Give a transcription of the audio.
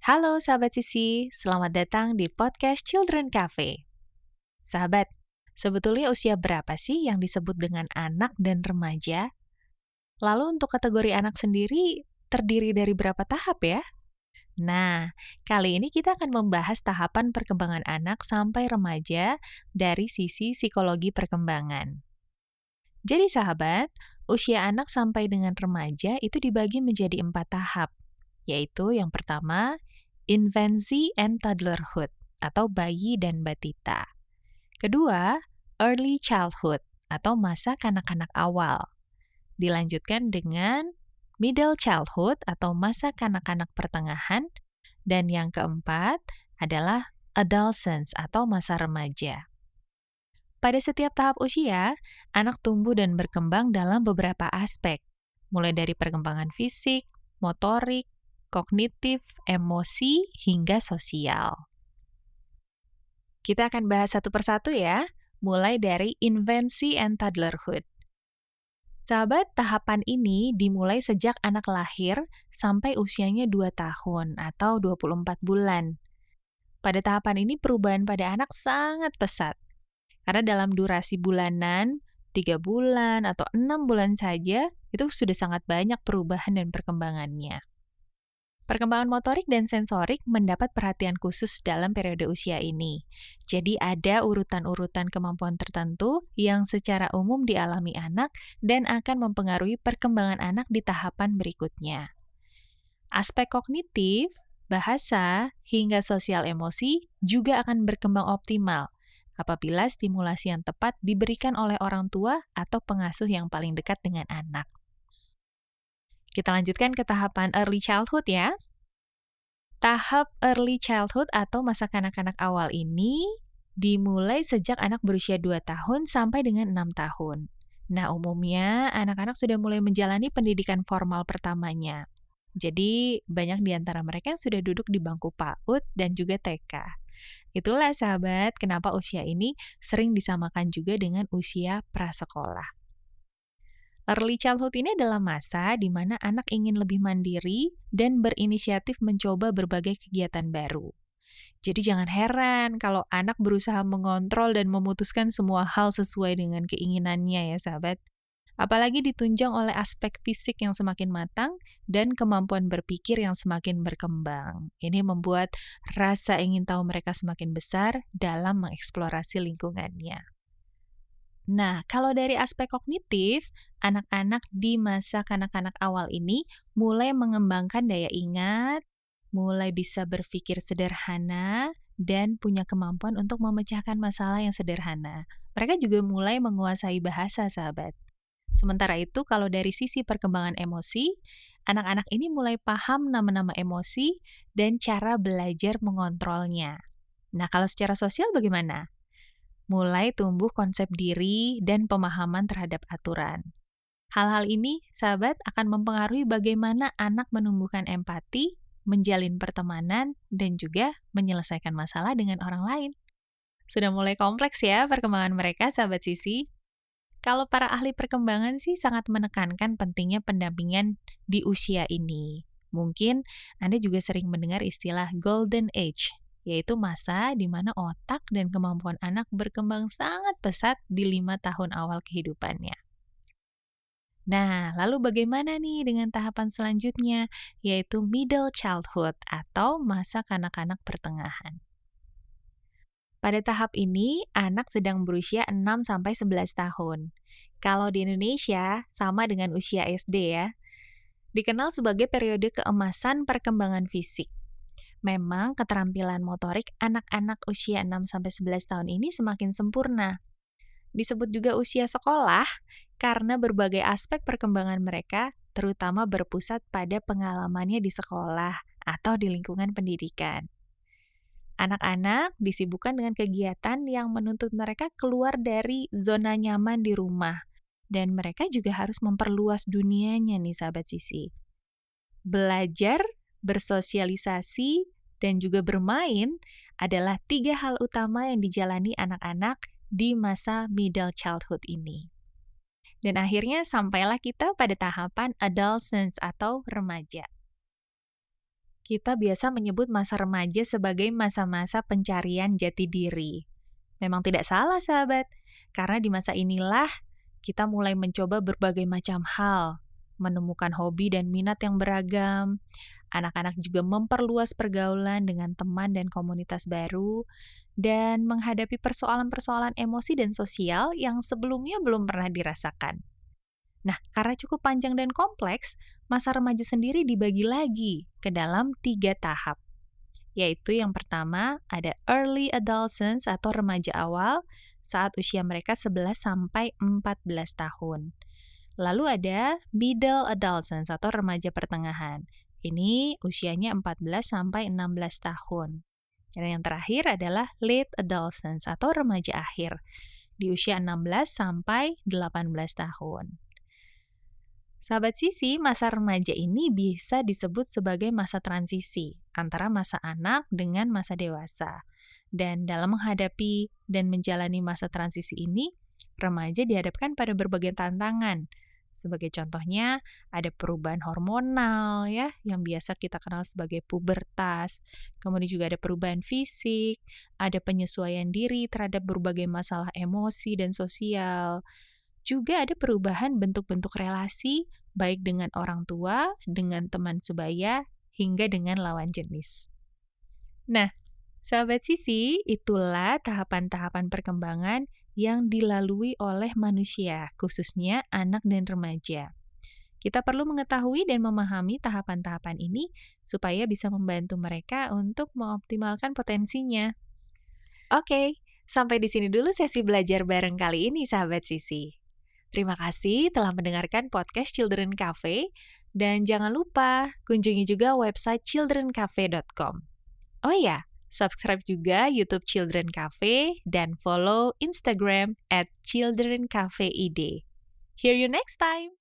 Halo sahabat Sisi, selamat datang di podcast Children Cafe. Sahabat, sebetulnya usia berapa sih yang disebut dengan anak dan remaja? Lalu untuk kategori anak sendiri terdiri dari berapa tahap ya? Nah, kali ini kita akan membahas tahapan perkembangan anak sampai remaja dari sisi psikologi perkembangan. Jadi sahabat, usia anak sampai dengan remaja itu dibagi menjadi empat tahap, yaitu yang pertama, infancy and toddlerhood atau bayi dan batita. Kedua, early childhood atau masa kanak-kanak awal. Dilanjutkan dengan middle childhood atau masa kanak-kanak pertengahan. Dan yang keempat adalah adolescence atau masa remaja. Pada setiap tahap usia, anak tumbuh dan berkembang dalam beberapa aspek, mulai dari perkembangan fisik, motorik, kognitif, emosi, hingga sosial. Kita akan bahas satu persatu ya, mulai dari invensi and toddlerhood. Sahabat, tahapan ini dimulai sejak anak lahir sampai usianya 2 tahun atau 24 bulan. Pada tahapan ini perubahan pada anak sangat pesat. Karena dalam durasi bulanan, 3 bulan atau 6 bulan saja, itu sudah sangat banyak perubahan dan perkembangannya. Perkembangan motorik dan sensorik mendapat perhatian khusus dalam periode usia ini. Jadi ada urutan-urutan kemampuan tertentu yang secara umum dialami anak dan akan mempengaruhi perkembangan anak di tahapan berikutnya. Aspek kognitif, bahasa, hingga sosial emosi juga akan berkembang optimal apabila stimulasi yang tepat diberikan oleh orang tua atau pengasuh yang paling dekat dengan anak. Kita lanjutkan ke tahapan early childhood ya. Tahap early childhood atau masa kanak-kanak awal ini dimulai sejak anak berusia 2 tahun sampai dengan 6 tahun. Nah, umumnya anak-anak sudah mulai menjalani pendidikan formal pertamanya. Jadi, banyak di antara mereka yang sudah duduk di bangku PAUD dan juga TK. Itulah sahabat, kenapa usia ini sering disamakan juga dengan usia prasekolah. Early childhood ini adalah masa di mana anak ingin lebih mandiri dan berinisiatif mencoba berbagai kegiatan baru. Jadi jangan heran kalau anak berusaha mengontrol dan memutuskan semua hal sesuai dengan keinginannya ya sahabat. Apalagi ditunjang oleh aspek fisik yang semakin matang dan kemampuan berpikir yang semakin berkembang. Ini membuat rasa ingin tahu mereka semakin besar dalam mengeksplorasi lingkungannya. Nah, kalau dari aspek kognitif, anak-anak di masa kanak-kanak awal ini mulai mengembangkan daya ingat, mulai bisa berpikir sederhana, dan punya kemampuan untuk memecahkan masalah yang sederhana. Mereka juga mulai menguasai bahasa, sahabat. Sementara itu, kalau dari sisi perkembangan emosi, anak-anak ini mulai paham nama-nama emosi dan cara belajar mengontrolnya. Nah, kalau secara sosial bagaimana? Mulai tumbuh konsep diri dan pemahaman terhadap aturan. Hal-hal ini, sahabat, akan mempengaruhi bagaimana anak menumbuhkan empati, menjalin pertemanan, dan juga menyelesaikan masalah dengan orang lain. Sudah mulai kompleks ya perkembangan mereka, sahabat sisi. Kalau para ahli perkembangan sih sangat menekankan pentingnya pendampingan di usia ini. Mungkin Anda juga sering mendengar istilah golden age yaitu masa di mana otak dan kemampuan anak berkembang sangat pesat di lima tahun awal kehidupannya. Nah, lalu bagaimana nih dengan tahapan selanjutnya, yaitu middle childhood atau masa kanak-kanak pertengahan? Pada tahap ini, anak sedang berusia 6-11 tahun. Kalau di Indonesia, sama dengan usia SD ya. Dikenal sebagai periode keemasan perkembangan fisik memang keterampilan motorik anak-anak usia 6-11 tahun ini semakin sempurna. Disebut juga usia sekolah karena berbagai aspek perkembangan mereka terutama berpusat pada pengalamannya di sekolah atau di lingkungan pendidikan. Anak-anak disibukkan dengan kegiatan yang menuntut mereka keluar dari zona nyaman di rumah, dan mereka juga harus memperluas dunianya nih sahabat sisi. Belajar bersosialisasi, dan juga bermain adalah tiga hal utama yang dijalani anak-anak di masa middle childhood ini. Dan akhirnya sampailah kita pada tahapan adolescence atau remaja. kita biasa menyebut masa remaja sebagai masa-masa pencarian jati diri. Memang tidak salah, sahabat, karena di masa inilah kita mulai mencoba berbagai macam hal, menemukan hobi dan minat yang beragam. Anak-anak juga memperluas pergaulan dengan teman dan komunitas baru, dan menghadapi persoalan-persoalan emosi dan sosial yang sebelumnya belum pernah dirasakan. Nah, karena cukup panjang dan kompleks, masa remaja sendiri dibagi lagi ke dalam tiga tahap. Yaitu yang pertama ada early adolescence atau remaja awal saat usia mereka 11 sampai 14 tahun. Lalu ada middle adolescence atau remaja pertengahan. Ini usianya 14 sampai 16 tahun. Dan yang terakhir adalah late adolescence atau remaja akhir di usia 16 sampai 18 tahun. Sahabat sisi, masa remaja ini bisa disebut sebagai masa transisi antara masa anak dengan masa dewasa. Dan dalam menghadapi dan menjalani masa transisi ini, remaja dihadapkan pada berbagai tantangan, sebagai contohnya, ada perubahan hormonal ya, yang biasa kita kenal sebagai pubertas. Kemudian juga ada perubahan fisik, ada penyesuaian diri terhadap berbagai masalah emosi dan sosial. Juga ada perubahan bentuk-bentuk relasi, baik dengan orang tua, dengan teman sebaya, hingga dengan lawan jenis. Nah, sahabat sisi, itulah tahapan-tahapan perkembangan yang dilalui oleh manusia, khususnya anak dan remaja. Kita perlu mengetahui dan memahami tahapan-tahapan ini supaya bisa membantu mereka untuk mengoptimalkan potensinya. Oke, sampai di sini dulu sesi belajar bareng kali ini, sahabat Sisi. Terima kasih telah mendengarkan podcast Children Cafe, dan jangan lupa kunjungi juga website childrencafe.com. Oh ya, Subscribe juga YouTube Children Cafe dan follow Instagram at Children Cafe ID. Hear you next time!